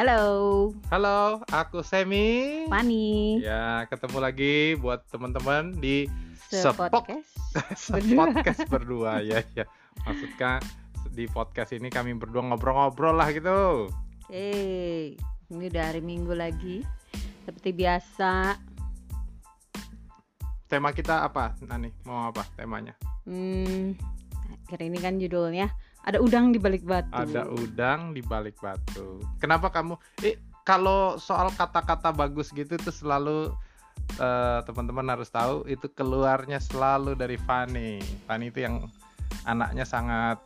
Halo, Halo, aku Semi. Fani. Ya, ketemu lagi buat teman-teman di Sepok Sepodcast. podcast berdua ya, ya. Maksudnya di podcast ini kami berdua ngobrol-ngobrol lah gitu. Hey, ini udah hari Minggu lagi. Seperti biasa, Tema kita apa? Nani, mau apa temanya? hmm, akhir ini kan judulnya ada udang di balik batu. Ada udang di balik batu. Kenapa kamu? Eh, kalau soal kata-kata bagus gitu tuh selalu eh, teman-teman harus tahu itu keluarnya selalu dari Fanny. Fanny itu yang anaknya sangat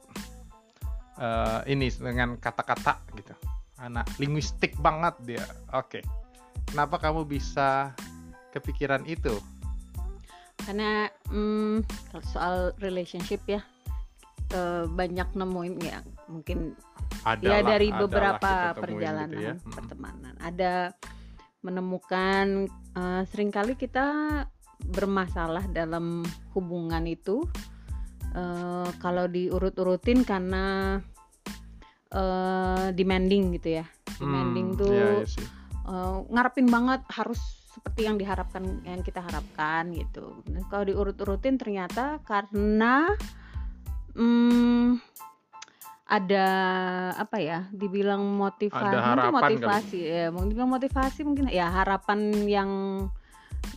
eh, ini dengan kata-kata gitu. Anak linguistik banget dia. Oke. Kenapa kamu bisa kepikiran itu? Karena kalau soal relationship ya eh, banyak nemuin ya mungkin Ada ya dari adalah beberapa perjalanan gitu ya. Mm. pertemanan ada menemukan eh, sering kali kita bermasalah dalam hubungan itu eh, kalau diurut-urutin karena eh, demanding gitu ya demanding Hmm, tuh iya, iya sih. eh, ngarepin banget harus seperti yang diharapkan yang kita harapkan gitu. Nah, Kalau diurut-urutin ternyata karena hmm, ada apa ya? Dibilang motivasi, Ada mungkin harapan kali. motivasi ya, mungkin dibilang motivasi mungkin ya harapan yang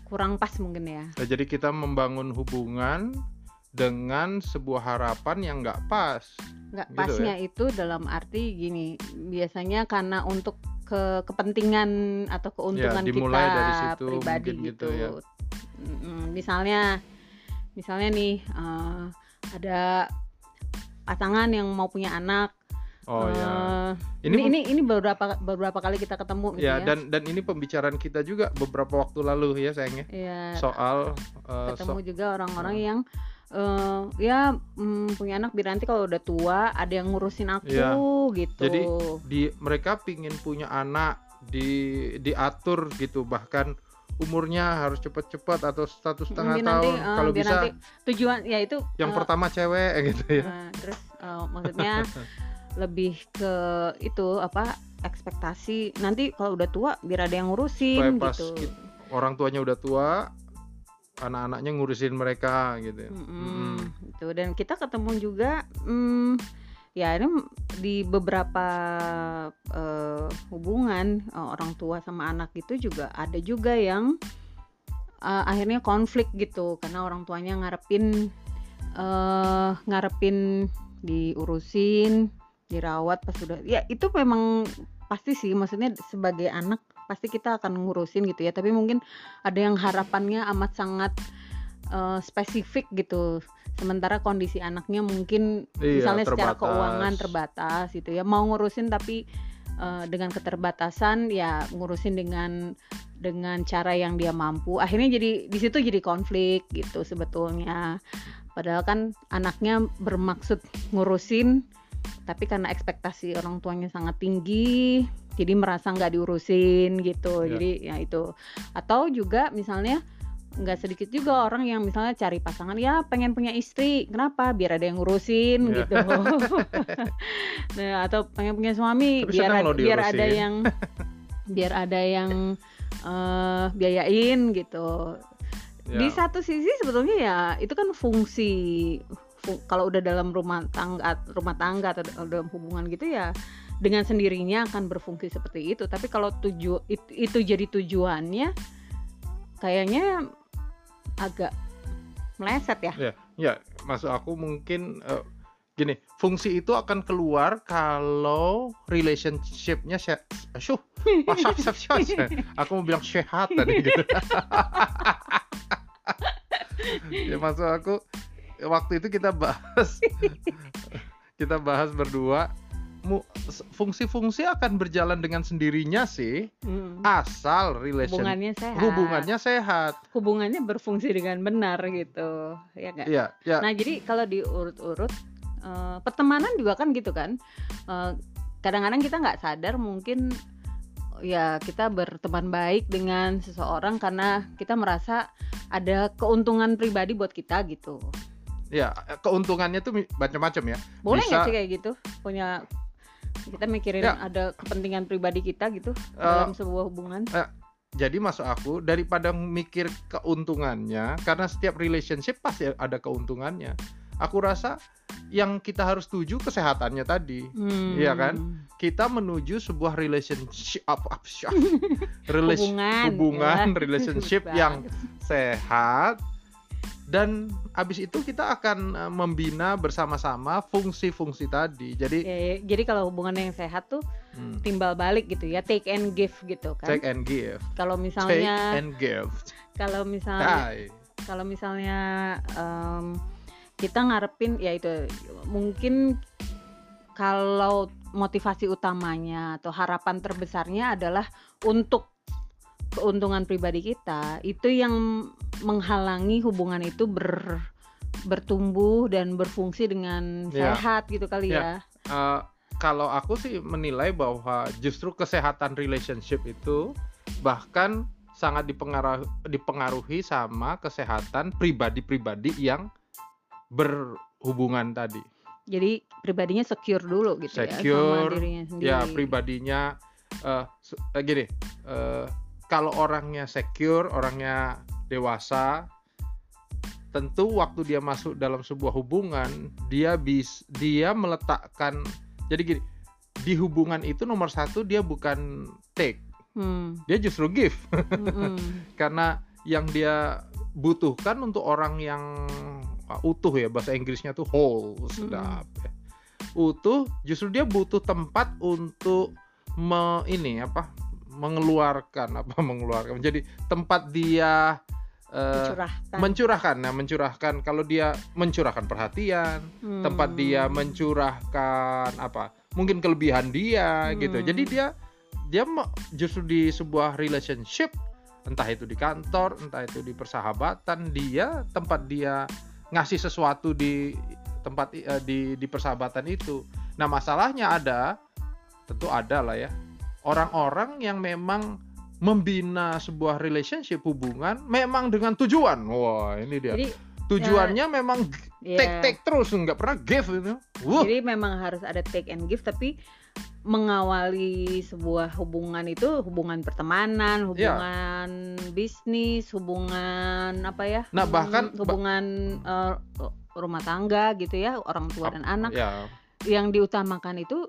kurang pas mungkin ya. Nah, jadi kita membangun hubungan dengan sebuah harapan yang nggak pas. Nggak Gitu pasnya itu dalam arti gini, biasanya karena untuk ke kepentingan atau keuntungan Ya, kita dari situ pribadi gitu. gitu ya. Misalnya, misalnya nih eh, ada pasangan yang mau punya anak. Oh ya. eh, Ini, Ini ini ini beberapa beberapa kali kita ketemu gitu ya ya. dan dan ini pembicaraan kita juga beberapa waktu lalu ya sayangnya Iya, soal eh, ketemu so- juga orang-orang yang eh, ya mm, punya anak biar nanti kalau udah tua ada yang ngurusin aku Iya. gitu. Jadi, di mereka pingin punya anak di diatur gitu bahkan umurnya harus cepat-cepat atau satu setengah Mungkin nanti, tahun eh, kalau biar bisa nanti tujuan ya itu yang eh, pertama cewek gitu ya. eh, terus eh, maksudnya lebih ke itu apa ekspektasi nanti kalau udah tua biar ada yang ngurusin Supaya pas gitu. kita- Orang tuanya udah tua, anak-anaknya ngurusin mereka gitu. ya. Mm-mm, Mm-mm. gitu. dan kita ketemu juga mm, ya ini di beberapa eh, hubungan eh, orang tua sama anak itu juga ada juga yang eh, akhirnya konflik gitu. Karena orang tuanya ngarepin eh ngarepin diurusin dirawat pas sudah ya itu memang pasti sih. Maksudnya sebagai anak pasti kita akan ngurusin gitu ya. Tapi mungkin ada yang harapannya amat sangat eh, spesifik gitu. Sementara kondisi anaknya mungkin Iya, misalnya secara terbatas. keuangan terbatas gitu ya. Mau ngurusin tapi eh, dengan keterbatasan ya ngurusin dengan dengan cara yang dia mampu. Akhirnya jadi di situ jadi konflik gitu sebetulnya. Padahal kan anaknya bermaksud ngurusin tapi karena ekspektasi orang tuanya sangat tinggi jadi merasa nggak diurusin gitu. Ya. jadi ya itu. Atau juga misalnya nggak sedikit juga orang yang misalnya cari pasangan ya pengen punya istri kenapa? Biar ada yang ngurusin Ya. gitu. Nah atau pengen punya suami Tapi biar loh biar ada yang biar ada yang eh, biayain gitu. Ya. di satu sisi sebetulnya ya itu kan fungsi fu- kalau udah dalam rumah tangga rumah tangga atau dalam hubungan gitu ya dengan sendirinya akan berfungsi seperti itu. Tapi kalau tuju itu, itu jadi tujuannya kayaknya agak meleset ya Ya, ya, maksud aku mungkin eh, gini, fungsi itu akan keluar kalau relationship-nya syuh, syah. aku mau bilang sehat tadi gitu. ya maksud aku waktu itu kita bahas kita bahas berdua fungsi-fungsi akan berjalan dengan sendirinya sih Mm. asal relation hubungannya sehat hubungannya sehat. hubungannya berfungsi dengan benar gitu ya nggak Iya, ya. Nah, jadi kalau diurut-urut eh, pertemanan juga kan gitu kan. Eh, kadang-kadang kita nggak sadar mungkin ya kita berteman baik dengan seseorang karena kita merasa ada keuntungan pribadi buat kita gitu. Ya, keuntungannya tuh macam-macam ya. Boleh nggak sih kayak gitu? Punya kita mikirin Ya. ada kepentingan pribadi kita gitu Eh, dalam sebuah hubungan jadi masuk aku daripada mikir keuntungannya karena setiap relationship pasti ada keuntungannya aku rasa yang kita harus tuju kesehatannya tadi Hmm. Iya kan? kita menuju sebuah relationship apa apa sih? Relation- hubungan hubungan ya. relationship yang sehat dan abis itu kita akan eh, membina bersama-sama fungsi-fungsi tadi. Jadi Ya, ya, jadi kalau hubungan yang sehat tuh hmm, timbal balik gitu ya. Take and give gitu kan. Take and give. Kalau take misalnya and give. Kalau misalnya kalau misalnya em, kita ngarepin ya itu mungkin kalau motivasi utamanya atau harapan terbesarnya adalah untuk keuntungan pribadi kita itu yang menghalangi hubungan itu ber bertumbuh dan berfungsi dengan Ya. sehat gitu kali Ya. ya. Eh, kalau aku sih menilai bahwa justru kesehatan relationship itu bahkan sangat dipengaruhi, dipengaruhi sama kesehatan pribadi-pribadi yang berhubungan tadi. Jadi pribadinya secure dulu gitu ya Secure, sama dirinya sendiri. Ya pribadinya eh, gini, eh, kalau orangnya secure, orangnya dewasa, tentu waktu dia masuk dalam sebuah hubungan, dia bis dia meletakkan jadi gini, di hubungan itu nomor satu dia bukan take, Hmm, dia justru give. Karena yang dia butuhkan untuk orang yang uh, utuh ya bahasa Inggrisnya tuh whole sedap ya. utuh justru dia butuh tempat untuk me, ini apa mengeluarkan apa mengeluarkan jadi tempat dia eh, Mencurahkan. mencurahkan nah mencurahkan kalau dia mencurahkan perhatian Hmm. tempat dia mencurahkan apa mungkin kelebihan dia gitu Hmm. jadi dia dia justru di sebuah relationship entah itu di kantor entah itu di persahabatan dia tempat dia ngasih sesuatu di tempat eh, di di persahabatan itu nah masalahnya ada tentu ada lah ya orang-orang yang memang membina sebuah relationship hubungan memang dengan tujuan wah ini dia Jadi tujuannya memang ya, take take terus nggak pernah give itu Wuh. Jadi memang harus ada take and give tapi mengawali sebuah hubungan itu hubungan pertemanan, Iya. hubungan bisnis, hubungan apa ya? Nah, bahkan- hubungan eh, rumah tangga gitu ya, orang tua dan anak ya yang diutamakan itu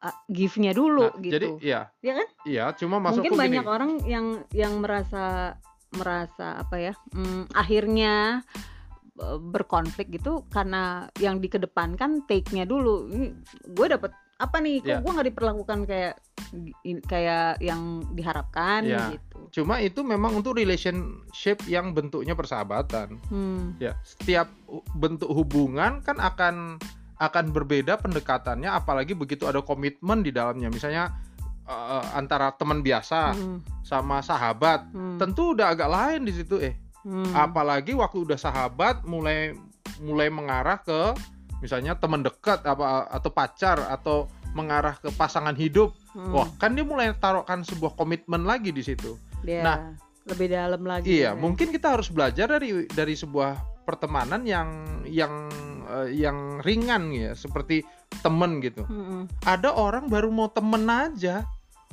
uh, give-nya dulu Nah, gitu. jadi iya Iya kan? iya cuma masuk Mungkin banyak orang yang yang merasa merasa apa ya? mm, akhirnya eh, berkonflik gitu karena yang dikedepankan take-nya dulu. Ini gue dapet apa nih? Kok Ya. gue nggak diperlakukan kayak kayak yang diharapkan Ya. gitu. cuma itu memang untuk relationship yang bentuknya persahabatan Hmm. ya setiap bentuk hubungan kan akan akan berbeda pendekatannya apalagi begitu ada komitmen di dalamnya misalnya eh, antara teman biasa Hmm. sama sahabat Hmm. tentu udah agak lain di situ eh Hmm. apalagi waktu udah sahabat mulai mulai mengarah ke misalnya teman dekat apa atau pacar atau mengarah ke pasangan hidup Hmm. wah kan dia mulai taruhkan sebuah komitmen lagi di situ Dia nah, lebih dalam lagi. iya ya. mungkin kita harus belajar dari dari sebuah pertemanan yang yang eh, yang ringan ya seperti temen gitu Hmm. ada orang baru mau temen aja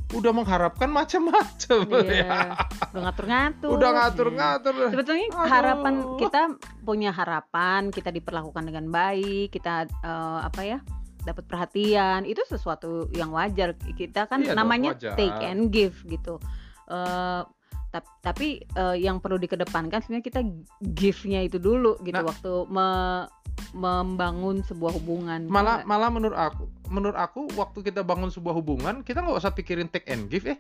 udah mengharapkan macam-macam Iya. Udah ngatur-ngatur. udah Iya. ngatur-ngatur Sebetulnya Aduh. harapan kita punya harapan, kita diperlakukan dengan baik, kita eh, apa ya? dapat perhatian, itu sesuatu yang wajar. Kita kan Iya dong, namanya wajar. take and give gitu. Eh, tap- tapi eh, yang perlu dikedepankan sebenarnya kita give-nya itu dulu gitu Nah. waktu me- membangun sebuah hubungan. malah Enggak? malah menurut aku menurut aku waktu kita bangun sebuah hubungan kita nggak usah pikirin take and give eh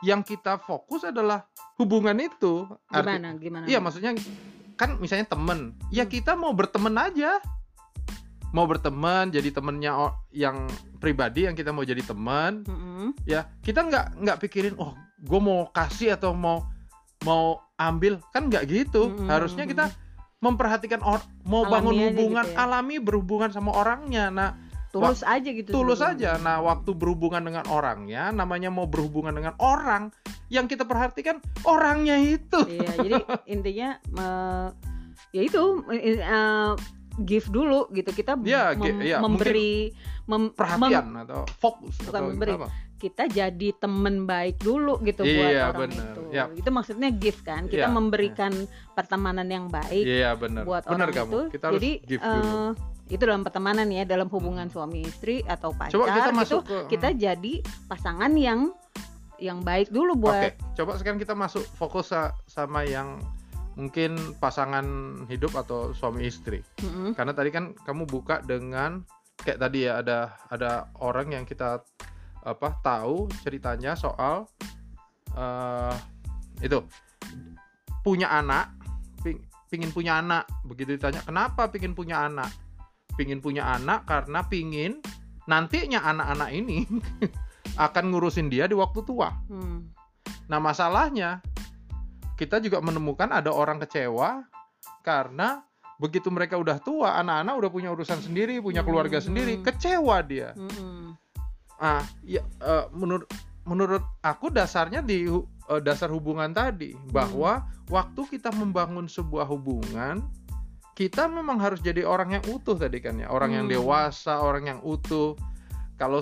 yang kita fokus adalah hubungan itu Arti- gimana gimana? iya maksudnya kan misalnya temen ya Hmm. kita mau berteman aja mau berteman jadi temennya yang pribadi yang kita mau jadi teman Mm-mm. ya kita nggak nggak pikirin oh gue mau kasih atau mau mau ambil kan nggak gitu Mm-mm. harusnya kita memperhatikan or, mau bangun Alami aja hubungan gitu ya. alami berhubungan sama orangnya nah tulus aja gitu. tulus sebetulnya. aja. Nah, waktu berhubungan dengan orangnya, namanya mau berhubungan dengan orang, yang kita perhatikan orangnya itu. Iya, jadi intinya eh, ya itu eh, give dulu gitu kita Ya, mem- ya, memberi mem- mem- perhatian atau fokus Bukan atau memberi. apa? Kita jadi temen baik dulu gitu buat Iya, orang bener. itu Ya. itu maksudnya give kan kita Iya, memberikan pertemanan yang baik Iya benar. buat Benar orang kamu. itu Kita harus jadi dulu. eh, itu dalam pertemanan ya dalam hubungan Hmm. suami istri atau pacar Coba kita gitu masuk ke kita jadi pasangan yang yang baik dulu Oke, buat coba sekarang kita masuk fokus sa- sama yang mungkin pasangan hidup atau suami istri. Mm-mm. Karena tadi kan kamu buka dengan kayak tadi ya ada ada orang yang kita apa tahu ceritanya soal eh itu punya anak, ping- pingin punya anak. Begitu ditanya kenapa pingin punya anak? Pingin punya anak karena pingin nantinya anak-anak ini akan ngurusin dia di waktu tua. Hmm. Nah, masalahnya kita juga menemukan ada orang kecewa karena begitu mereka udah tua, anak-anak udah punya urusan sendiri, punya keluarga Hmm. sendiri, kecewa dia. Mm-mm. Ah, ya eh, menurut menurut aku dasarnya di eh, dasar hubungan tadi bahwa waktu kita membangun sebuah hubungan kita memang harus jadi orang yang utuh tadi kan ya, orang yang Hmm. dewasa, orang yang utuh. Kalau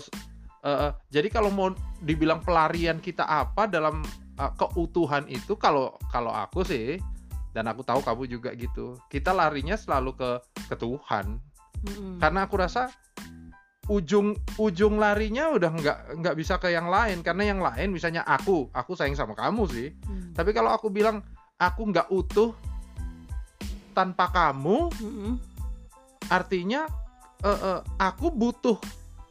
eh, jadi kalau mau dibilang pelarian kita apa dalam eh, keutuhan itu kalau kalau aku sih dan aku tahu kamu juga gitu. Kita larinya selalu ke ke Tuhan Mm-mm. karena aku rasa ujung ujung larinya udah nggak nggak bisa ke yang lain. Karena yang lain misalnya aku aku sayang sama kamu sih. Mm. tapi kalau aku bilang aku nggak utuh tanpa kamu Mm-mm. artinya eh, eh, aku butuh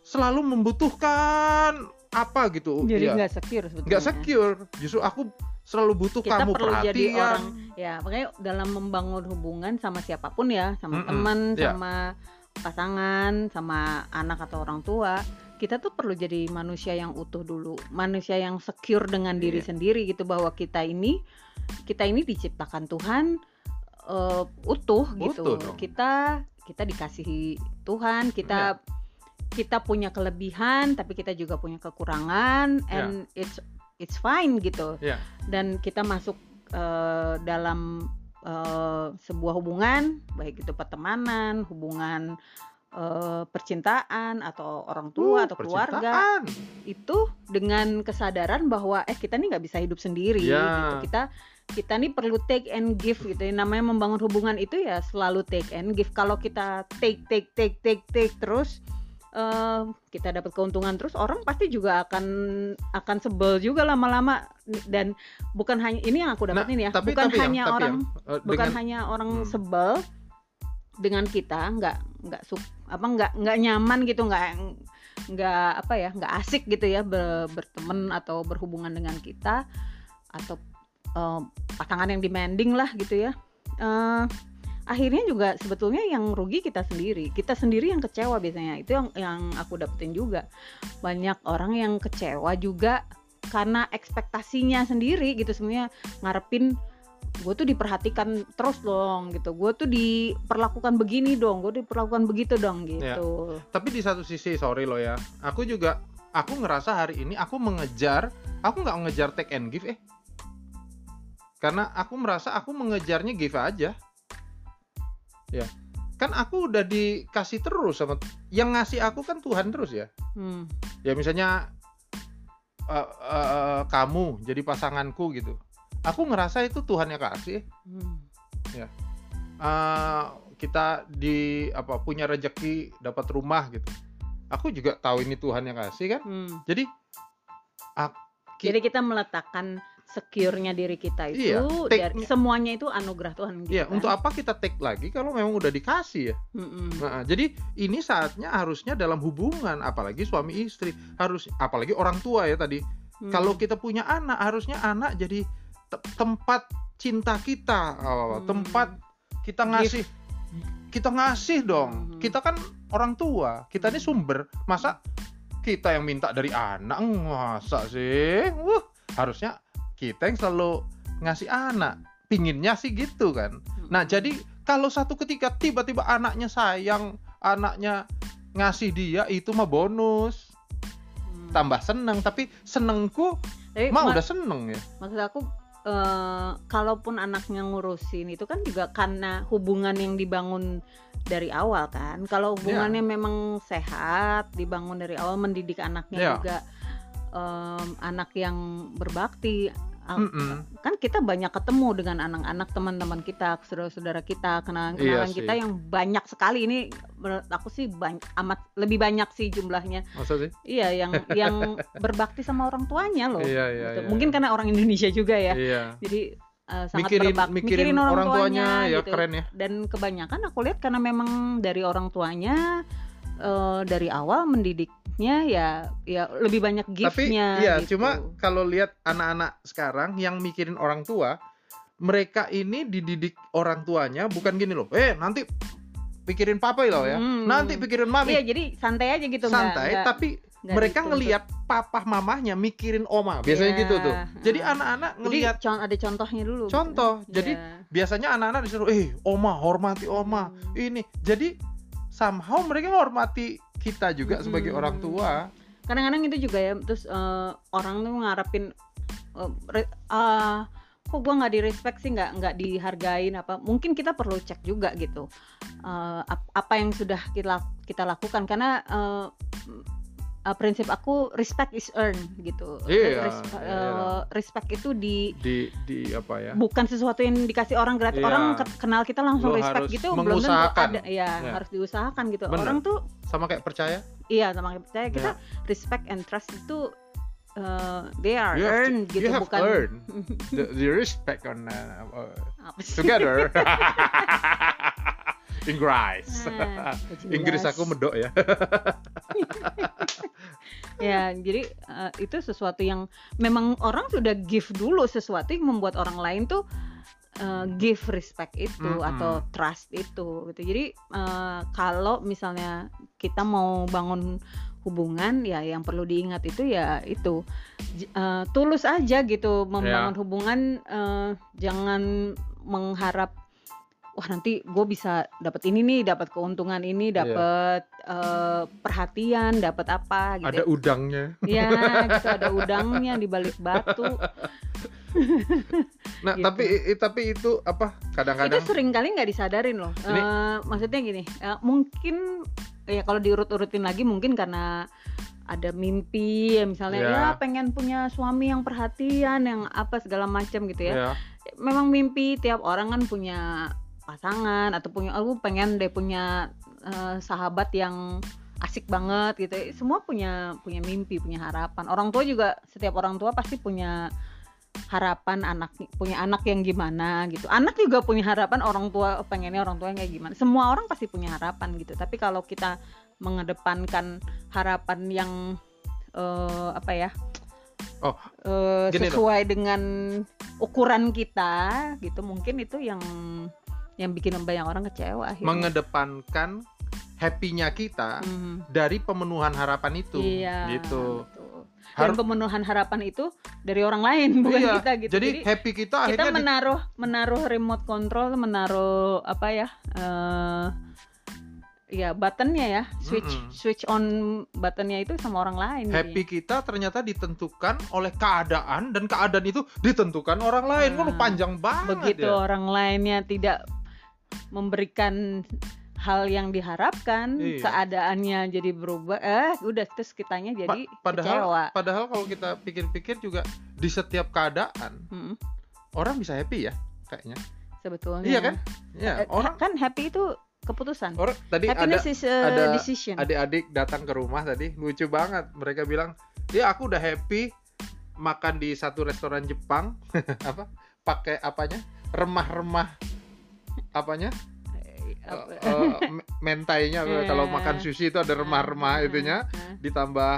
selalu membutuhkan apa gitu. Jadi ya nggak secure sebetulnya. Nggak secure. Justru aku selalu butuh Kita kamu perlu perhatian. jadi orang ya makanya dalam membangun hubungan sama siapa pun ya sama Mm-mm, teman ya. sama pasangan sama anak atau orang tua kita tuh perlu jadi manusia yang utuh dulu manusia yang secure dengan diri Iya. sendiri gitu bahwa kita ini kita ini diciptakan Tuhan eh, utuh gitu Utuh dong. kita kita dikasihi Tuhan kita Iya. kita punya kelebihan tapi kita juga punya kekurangan and it's it's fine gitu Iya. dan kita masuk eh, dalam eh, sebuah hubungan baik itu pertemanan hubungan eh, percintaan atau orang tua Uh, atau keluarga percintaan. itu dengan kesadaran bahwa eh kita nih nggak bisa hidup sendiri Ya. gitu kita kita nih perlu take and give gitu ya. namanya membangun hubungan itu ya selalu take and give kalau kita take take take take take terus eh, kita dapat keuntungan terus orang pasti juga akan akan sebel juga lama-lama. Dan bukan hanya ini yang aku dapetin ya tapi bukan tapi yang- hanya tapi orang yang, eh, bukan dengan- hanya orang Hmm. sebel dengan kita nggak nggak suk apa nggak nggak nyaman gitu nggak nggak apa ya nggak asik gitu ya ber- berteman atau berhubungan dengan kita atau eh, pasangan yang demanding lah gitu ya. Eh, akhirnya juga sebetulnya yang rugi kita sendiri. Kita sendiri yang kecewa biasanya. Itu yang yang aku dapetin juga. Banyak orang yang kecewa juga karena ekspektasinya sendiri gitu sebenarnya. Ngarepin gue tuh diperhatikan terus dong gitu. Gue tuh diperlakukan begini dong. Gue diperlakukan begitu dong gitu. Tapi di satu sisi sorry lo ya aku juga aku ngerasa hari ini aku mengejar aku nggak mengejar take and give eh. Karena aku merasa aku mengejarnya give aja ya kan aku udah dikasih terus sama yang ngasih aku kan Tuhan terus ya. Hmm. ya misalnya eh, eh, kamu jadi pasanganku gitu. Aku ngerasa itu Tuhan yang kasih. Hmm. Eh, kita di apa punya rejeki dapat rumah gitu. Aku juga tahu ini Tuhan yang kasih kan. Hmm. jadi Ki- jadi kita meletakkan secure-nya diri kita itu Iya, take- dari semuanya itu anugerah Tuhan gitu ya kan. untuk apa kita take lagi kalau memang udah dikasih ya Mm-mm. Nah, jadi ini saatnya harusnya dalam hubungan apalagi suami istri harus apalagi orang tua ya tadi Hmm. kalau kita punya anak harusnya anak jadi te- tempat cinta kita Oh, Hmm. tempat kita ngasih kita ngasih dong Hmm. kita kan orang tua kita ini sumber masa kita yang minta dari anak masa sih Wah, harusnya kita yang selalu ngasih anak pinginnya sih gitu kan. Nah, jadi kalau satu ketika tiba-tiba anaknya sayang, anaknya ngasih dia itu mah bonus, Hmm. tambah seneng. Tapi senengku Tapi mah ma- udah seneng ya. maksud aku eh, kalaupun anaknya ngurusin itu kan juga karena hubungan yang dibangun dari awal kan. Kalau hubungannya memang sehat, dibangun dari awal, mendidik anaknya Iya. juga em, anak yang berbakti. Al- Mm-mm. Kan kita banyak ketemu dengan anak-anak teman-teman kita, saudara-saudara kita, kenalan-kenalan Iya kita sih. yang banyak sekali. Ini menurut aku sih banyak amat lebih banyak sih jumlahnya. Masa sih? Iya, yang yang berbakti sama orang tuanya loh. Iya, iya, Gitu. iya, Mungkin iya. karena orang Indonesia juga ya. Iya. Jadi eh, sangat Mikirin berbakti, mikirin orang tuanya ya gitu. keren ya. Dan kebanyakan aku lihat karena memang dari orang tuanya eh, dari awal mendidiknya ya ya lebih banyak Tapi giftnya. iya, gitu. cuma kalau lihat anak-anak sekarang yang mikirin orang tua, mereka ini dididik orang tuanya bukan gini loh. Eh, nanti pikirin papa loh ya. Hmm. Nanti pikirin mami. Iya, jadi santai aja gitu santai nggak- tapi mereka dituntut. ngelihat papa mamahnya mikirin oma biasanya Iya, gitu tuh jadi heeh. anak-anak ngelihat con- ada contohnya dulu. gitu. Contoh, jadi Iya. biasanya anak-anak disuruh eh oma hormati oma Hmm. ini jadi somehow mereka menghormati kita juga sebagai Mm-mm. orang tua kadang-kadang itu juga ya terus eh, orang tuh ngarepin re- ah, kok gua nggak di respect sih nggak nggak dihargain apa mungkin kita perlu cek juga gitu ap- apa yang sudah kita kita lakukan karena eh, eh, prinsip aku respect is earned gitu Iya, Res- eh, iya. respect itu di di di apa ya bukan sesuatu yang dikasih orang gratis Iya. orang ke- kenal kita langsung Lo respect harus gitu belum tentu ada ya, Ya. harus diusahakan gitu Bener. orang tuh sama kayak percaya Iya sama kayak percaya kita Ya. respect and trust itu uh, they are You have to- earned gitu you have bukan earned the, the respect on uh, uh, together Inggris Ah, gak Inggris aku medok ya. Ya jadi uh, itu sesuatu yang memang orang sudah give dulu sesuatu yang membuat orang lain tuh uh, give respect itu Mm-mm. atau trust itu gitu. Jadi uh, kalau misalnya kita mau bangun hubungan ya yang perlu diingat itu ya itu. J- uh, tulus aja gitu membangun Ya. hubungan uh, jangan mengharap wah nanti gue bisa dapat ini nih dapat keuntungan ini Iya. dapat uh, perhatian dapat apa gitu ada udangnya ya gitu ada udangnya di balik batu nah Gitu. tapi tapi itu apa itu kadang-kadang sering kali nggak disadarin loh Ini- Eh, maksudnya gini eh, mungkin ya kalau diurut-urutin lagi mungkin karena ada mimpi ya misalnya Ya. ya pengen punya suami yang perhatian yang apa segala macam gitu ya ya memang mimpi tiap orang kan punya pasangan atau punya aku pengen deh punya eh, sahabat yang asik banget gitu. Semua punya punya mimpi punya harapan. Orang tua juga setiap orang tua pasti punya harapan anak punya anak yang gimana gitu. Anak juga punya harapan orang tua pengennya orang tua yang kayak gimana. Semua orang pasti punya harapan gitu. Tapi kalau kita mengedepankan harapan yang eh, apa ya Oh, gini sesuai dengan ukuran kita gitu mungkin itu yang yang bikin banyak orang kecewa akhirnya. mengedepankan happy-nya kita Mhm. dari pemenuhan harapan itu iya gitu betul. dan Har- pemenuhan harapan itu dari orang lain bukan Iya, kita gitu jadi, happy kita kita di- menaruh menaruh remote control menaruh apa ya eh ya buttonnya ya switch Mm-mm. switch on buttonnya itu sama orang lain happy kita ternyata ditentukan oleh keadaan dan keadaan itu ditentukan orang lain. Waduh Nah, panjang banget begitu ya. orang lainnya tidak memberikan hal yang diharapkan Iya. keadaannya jadi berubah eh udah terus kitanya Pa- jadi padahal kecewa. padahal kalau kita pikir-pikir juga di setiap keadaan Mm, orang bisa happy ya kayaknya. sebetulnya. Iya kan? Ya, Eh, orang kan happy itu keputusan. Orang tadi ada happiness is a ada decision. adik-adik datang ke rumah tadi lucu banget. Mereka bilang ya aku udah happy makan di satu restoran Jepang. Apa? Pakai apanya? Remah-remah apanya? Eh, apa- eh, me- mentainya Eh. kalau makan sushi itu ada remah-remah Ah, itunya ah, ditambah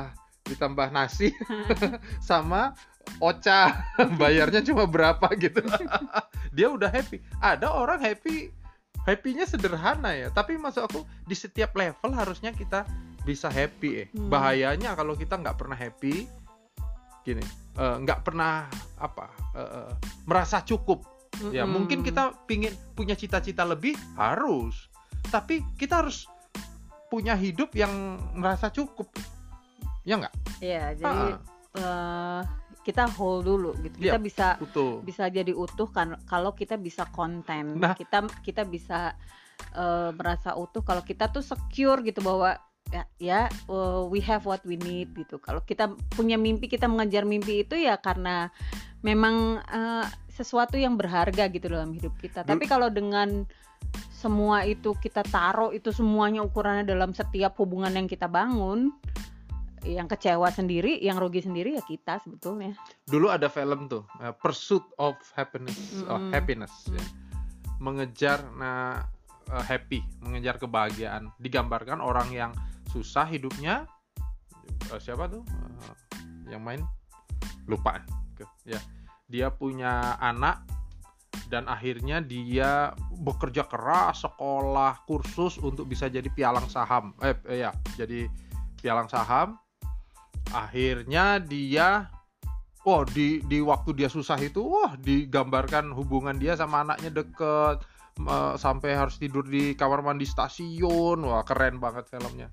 ditambah nasi sama ocha. Bayarnya cuma berapa gitu. Dia udah happy. Ada orang happy happynya sederhana ya. Tapi maksud aku di setiap level harusnya kita bisa happy eh. Hmm. bahayanya kalau kita nggak pernah happy gini nggak pernah apa eh, eh, merasa cukup ya Mm-mm. mungkin kita pingin punya cita-cita lebih harus tapi kita harus punya hidup yang merasa cukup ya nggak Iya, jadi Ah, eh, kita hold dulu gitu. Kita bisa betul bisa jadi utuh kan kalau kita bisa konten. Nah. Kita kita bisa eh, merasa utuh kalau kita tuh secure gitu bahwa ya, ya uh, we have what we need gitu. Kalau kita punya mimpi, kita mengejar mimpi itu ya karena memang uh, sesuatu yang berharga gitu dalam hidup kita. Tapi kalau dengan semua itu kita taruh itu semuanya ukurannya dalam setiap hubungan yang kita bangun, yang kecewa sendiri, yang rugi sendiri ya kita sebetulnya. Dulu ada film tuh, uh, Pursuit of Happiness, oh, Mm-mm. Happiness, ya. Mm. mengejar nah uh, happy, mengejar kebahagiaan. Digambarkan orang yang susah hidupnya, uh, siapa tuh Uh, yang main? Lupa, Oke, ya. Dia punya anak dan akhirnya dia bekerja keras, sekolah, kursus untuk bisa jadi pialang saham. Eh, eh, ya, jadi pialang saham. Akhirnya dia Oh di di waktu dia susah itu wah digambarkan hubungan dia sama anaknya deket sampai harus tidur di kamar mandi stasiun wah keren banget filmnya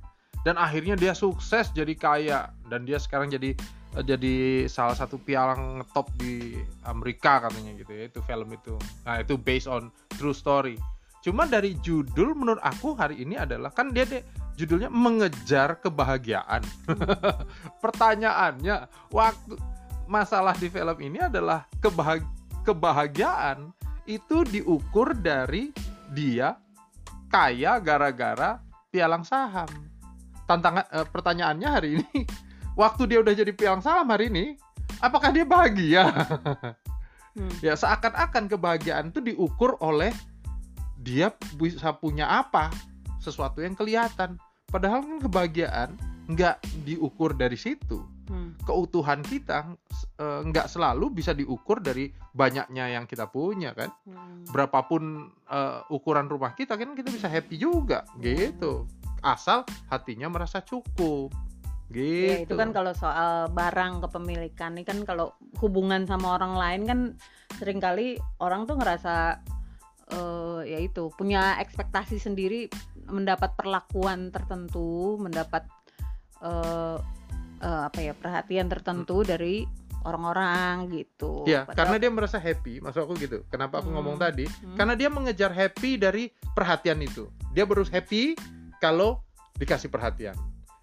dan akhirnya dia sukses jadi kaya. Dan dia sekarang jadi eh, jadi salah satu pialang ngetop di Amerika katanya gitu ya. Itu film itu. Nah itu based on true story. Cuma dari judul menurut aku hari ini adalah kan dia deh judulnya mengejar kebahagiaan. Pertanyaannya waktu masalah di film ini adalah kebahag- kebahagiaan itu diukur dari dia kaya gara-gara pialang saham. Tantangan eh, pertanyaannya hari ini, waktu dia udah jadi pialang saham hari ini, apakah dia bahagia? Hmm. ya seakan-akan kebahagiaan itu diukur oleh dia bisa punya apa, sesuatu yang kelihatan. Padahal kan kebahagiaan nggak diukur dari situ Hmm. keutuhan kita eh, nggak selalu bisa diukur dari banyaknya yang kita punya kan Hmm. berapapun eh, ukuran rumah kita kan kita bisa happy juga gitu asal hatinya merasa cukup gitu Ya, itu kan kalau soal barang kepemilikan ini kan kalau hubungan sama orang lain kan sering kali orang tuh ngerasa eh ya itu punya ekspektasi sendiri mendapat perlakuan tertentu, mendapat eh eh, apa ya perhatian tertentu dari orang-orang gitu. ya Padahal- karena dia merasa happy maksud aku gitu kenapa aku Hmm. ngomong tadi Hmm. karena dia mengejar happy dari perhatian itu dia baru happy kalau dikasih perhatian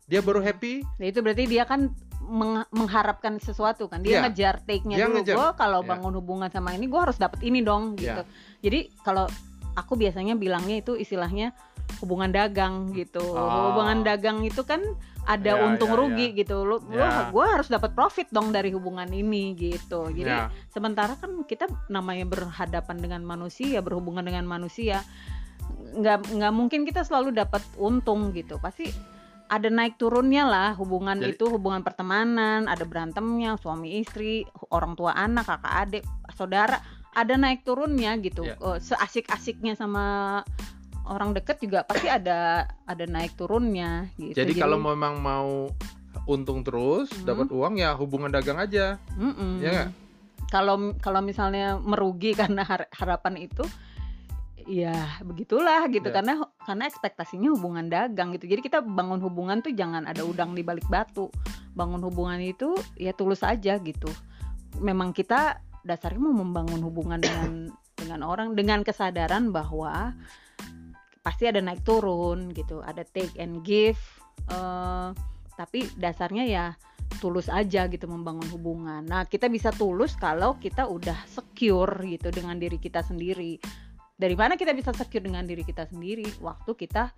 dia baru happy Nah, itu berarti dia kan meng- mengharapkan sesuatu kan dia Iya. ngejar take-nya Dia dulu ngejar. gue kalau Iya. bangun hubungan sama ini gue harus dapat ini dong gitu Iya. jadi kalau aku biasanya bilangnya itu istilahnya hubungan dagang gitu Oh. hubungan dagang itu kan ada Iya, untung iya, rugi gitu lo Iya. gue harus dapat profit dong dari hubungan ini gitu jadi sementara kan kita namanya berhadapan dengan manusia berhubungan dengan manusia nggak nggak mungkin kita selalu dapat untung gitu pasti ada naik turunnya lah hubungan Jadi- itu hubungan pertemanan ada berantemnya suami istri orang tua anak kakak adik saudara ada naik turunnya gitu Ya. Eh, seasik-asiknya sama orang deket juga pasti ada ada naik turunnya gitu jadi kalau memang mau untung terus Hmm. dapat uang ya hubungan dagang aja Mm-mm. Ya nggak? Kalau kalau misalnya merugi karena har- harapan itu, ya begitulah gitu Ya. karena karena ekspektasinya hubungan dagang gitu. Jadi kita bangun hubungan tuh jangan ada udang di balik batu. Bangun hubungan itu ya tulus aja gitu. Memang kita dasarnya mau membangun hubungan dengan dengan orang dengan kesadaran bahwa pasti ada naik turun gitu, ada take and give. eh, tapi dasarnya ya tulus aja gitu membangun hubungan. Nah, kita bisa tulus kalau kita udah secure gitu dengan diri kita sendiri. Dari mana kita bisa secure dengan diri kita sendiri? Waktu kita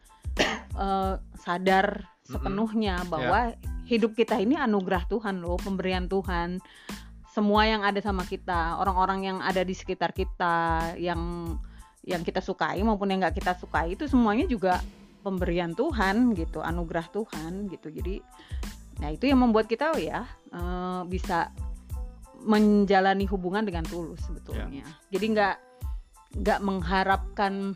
eh, sadar sepenuhnya bahwa hidup kita ini anugerah Tuhan loh, pemberian Tuhan. Semua yang ada sama kita, orang-orang yang ada di sekitar kita, yang yang kita sukai maupun yang nggak kita sukai itu semuanya juga pemberian Tuhan gitu, anugerah Tuhan gitu. Jadi Nah itu yang membuat kita ya eh, bisa menjalani hubungan dengan tulus sebetulnya. Jadi nggak nggak mengharapkan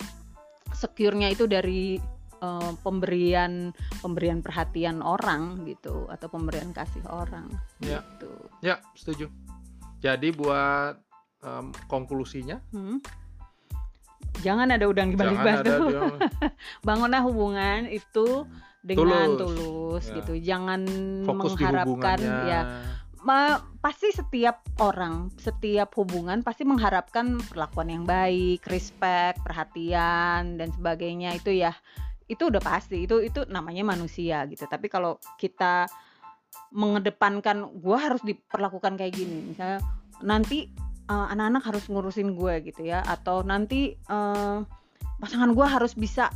secure-nya itu dari eh, pemberian pemberian perhatian orang gitu atau pemberian kasih orang. Ya. Gitu. ya setuju jadi buat em, konklusinya Hmm. Jangan ada udang di balik batu. Bangunlah hubungan itu dengan Tulus. tulus, Ya. gitu. Jangan fokus mengharapkan ya ma- pasti setiap orang, setiap hubungan pasti mengharapkan perlakuan yang baik, respect, perhatian dan sebagainya itu ya. Itu udah pasti. Itu itu namanya manusia gitu. Tapi kalau kita mengedepankan gua harus diperlakukan kayak gini, misalnya nanti eh, anak-anak harus ngurusin gue gitu ya atau nanti eh, pasangan gua harus bisa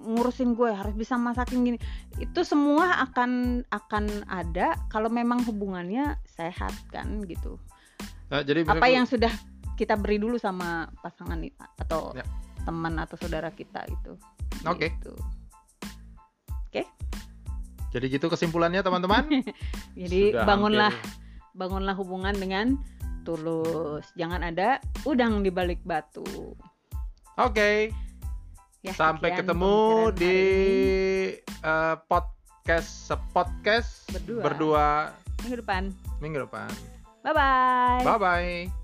ngurusin gue harus bisa masakin gini itu semua akan akan ada kalau memang hubungannya sehat kan gitu Nah, jadi apa yang sudah kita beri dulu sama pasangan atau Ya. teman atau saudara kita itu Oke. Gitu. jadi gitu kesimpulannya teman-teman. jadi Sudah bangunlah hampir- bangunlah hubungan dengan tulus jangan ada udang di balik batu Oke. Ya Sampai ketemu di eh, podcast sepodcast Berdua. berdua minggu depan minggu depan. bye bye Bye bye.